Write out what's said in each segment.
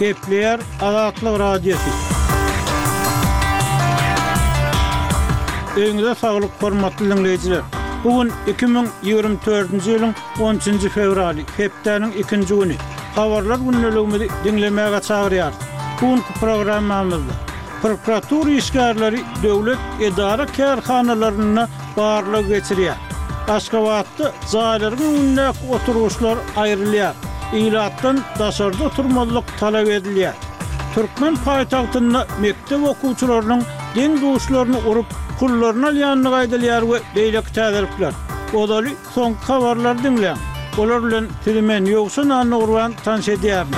Gepleýär Azatlyk Radiosy. Öňüňize saglyk hormatly diňleýjiler. Bu gün iki müň ýigrimi dördünji ýylyň on üçünji fewraly, hepdäniň ikinji güni. Habarlar gündeligimizi diňlemäge çagyrýarys. Bu günki programmamyzda prokuratura işgärleri döwlet edara-kärhanalarynda barlag geçirýär. Aşgabatda jaýlaryň öňündäki oturgyçlar aýrylýar, ilatdan daşarda oturmazlyk talap edilýär. Türkmen paýtagtynda mekdep okuwçylarynyň deň-duşlaryny urup, pullaryny alýandygy aýdylýar we beýleki täzelikler. Ozaly Soňky habarlary diňläň. Olar bilen sizi men Ýowşan Annagurban tanyş edýärin.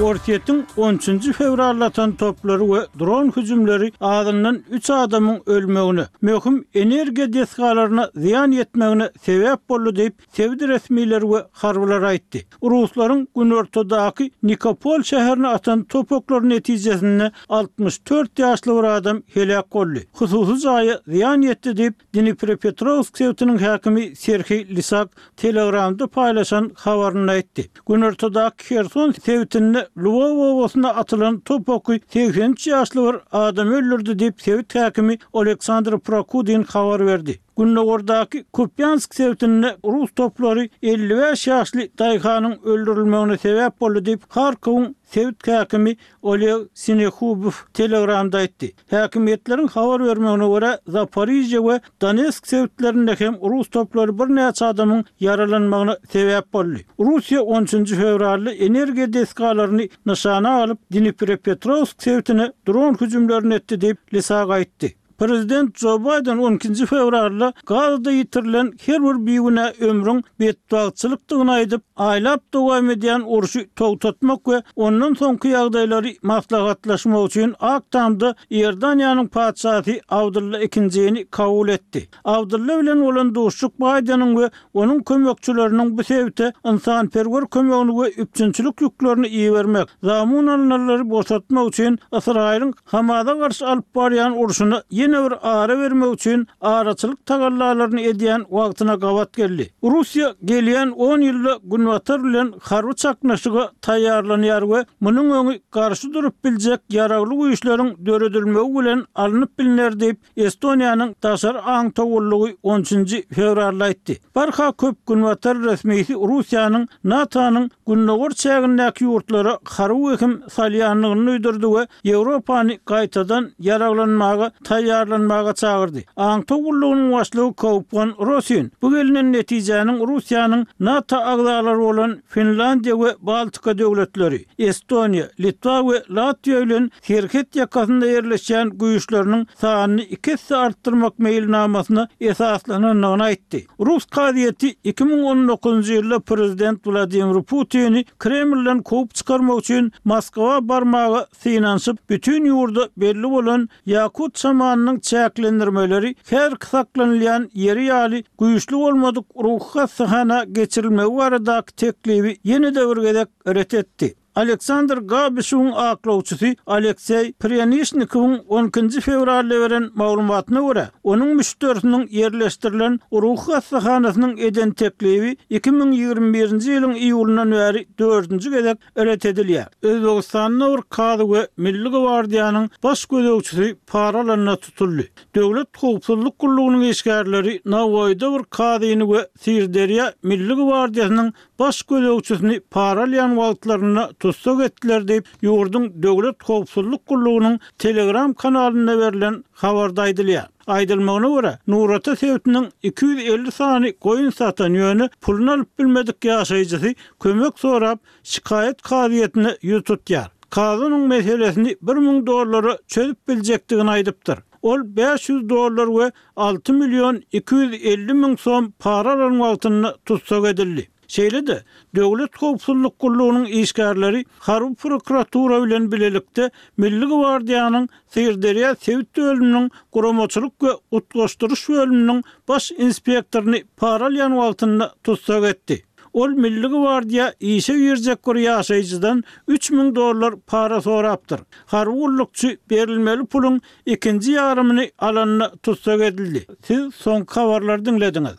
Orsýetiň on üçünji fewralda atan toplary we dron hüjümleri azyndan üç adamyň ölmegine, möhüm energiýa desgalaryna zyýan ýetmegine sebäp boldy diýip, sebit resmileri we harbylar aýtdy. Ruslaryň günortadaky Nikopol şäherine atan topaklary netijesinde altmyş dört ýaşly bir adam heläk boldy, hususy jaýa zyýan ýetdi diýip, Dniprepetrowsk sebitiniň häkimi Serhiý Lisak Telegramda paýlaşan habarynda aýtdy. Günortadaky Herson sebitinde Lwow obasyna atylan topaky segsen üç ýaşly bir adam öldürdi diýip, sebit häkimi Oleksandr Prokudin habar berdi. Gündogardaky Kupýansk sebitinde rus toplary elli bäş ýaşly daýhanyň öldürilmegine sebäp boldy diýip, Harkowyň sebit häkimi Oleg Sinehubow Telegramda aýtdy. Häkimiýetleriň habar bermegine görä, Zaporižýe we Donetsk sebitlerinde hem rus toplary birnäçe adamyň ýaralanmagyna sebäp boldy. Russiýa on üçünji fewralda energiýa desgalaryny nyşana alyp, Dniprepetrowsk sebitine dron hüjümlerini etdi diýip, Lysag aýtdy. Prezident Jo Baýden on ikinji fewralda Gazada ýitirilen her bir bigünä ömrüň betbagtçylykdygyny aýdyp, aýlap dowam edýän urşy togtatmak we ondan soňky ýagdaýlary maslahatlaşmak üçin Ak Tamda Iordaniýanyň Patyşasy Abdylla ikinjini kabul etdi. Abdylla bilen bolan duşuşyk Baýdeniň we onuň kömekçileriniň bu sebite ynsanperwer kömegini we üpjünçilik ýüklerini ibermek, zamun alynanlary boşatmak üçin Ysraýylyň Hamasa garşy alyp barýan urşuna ýene bir ara bermek üçin araçylyk tagallalaryny edýän wagtyna gabat geldi. Russiýa gelýän on ýylda Günbatar bilen harby çaknyşyga taýýarlanýar we munuň öňi garşy durup biljek ýaragly güýçleriň döredilmegi bilen alnyp bilner diýip, Estoniýanyň daşary aňtawullygy on üçünji fewralda aýtdy, barha köp günbatar resmisi Russiýanyň NATO-nyň gündogar çägindäki ýurtlara harby wehim salýandygyny duýdurdy we Ýewropany gaýtadan ýaraglanmaga taýýarlanmaga çagyrdy. Aňtawullygynyň başlygy Kaupwan Rosin bu gelnen netijäniň Russiýanyň NATO agzalary bolan Finlandiýa we Baltika döwletleri, Estoniýa, Litwa we Latwiýa bilen Serhet ýakasynda ýerleşýän güýçleriniň sanyny iki esse artdyrmak meýilnamasyna esaslanandygyny aýtdy. Rus kazyýeti iki müň on dokuzynjy ýylda prezident Wladimir Putini Kremlden kowup çykarmak üçin Moskwa barmaga synanyşyp, bütin ýurda belli bolan ýakut şamanynyň çäklendirmeleri häzirki saklanylýan ýeri ýaly güýçli bolmadyk ruhy hassahana geçirilmegi baradaky teklibi ýene-de bir gezek ret etdi. Aleksandr Gabişuwyň aklawçysy Alekseý Prýanişnikowyň on ikinji fewralda beren maglumatyna görä, onuň müşderisiniň ýerleşdirilen ruhy hassahanasynyň eden teklibi iki müň ýigrimi birinji ýylyň iýulyndan bäri dördünji gezek ret edilýär. Özbegistanda bir kazy we Milli gwardiýanyň baş gözegçisi para alanda tutuldy. Döwlet howpsuzlyk gullugynyň işgärleri Nawaýyda bir kazyny we Syrderýa Milli gwardiýasynyň baş gözegçisini para alýan wagtlarynda tussag etdiler diýip, ýurduň Döwlet howpsuzlyk gullugynyň Telegram kanalynda berlen habarda aýdylýar. Aýdylmagyna görä, Nurata sebitiniň iki ýüz elli sany goýun satan, ýöne puluny alyp bilmedik ýaşaýjysy kömek sorap, şikaýat kazyýetine ýüz tutýar. Kazy onuň meselesini bir müň dollara çözüp biljekdigini aýdypdyr. Ol bäş ýüz dollar we alty million iki ýüz elli müň som para alan wagtynda tussag edildi. Şeýle-de, Döwlet howpsuzlyk gullugynyň işgärleri harby prokuratura bilen bilelikde Milli gwardiýanyň Syrderýa sebit bölüminiň guramaçylyk we utgaşdyryş bölüminiň baş inspektoryny para alýan wagtynda tussag etdi. Ol Milli gwardiýa işe girjek bir ýaşaýjydan üç müň dollar para sorapdyr. Harby gullukçy berilmeli puluň Ikinji ýarymyny alanda tussag edildi. Siz soňky habarlary diňlediňiz.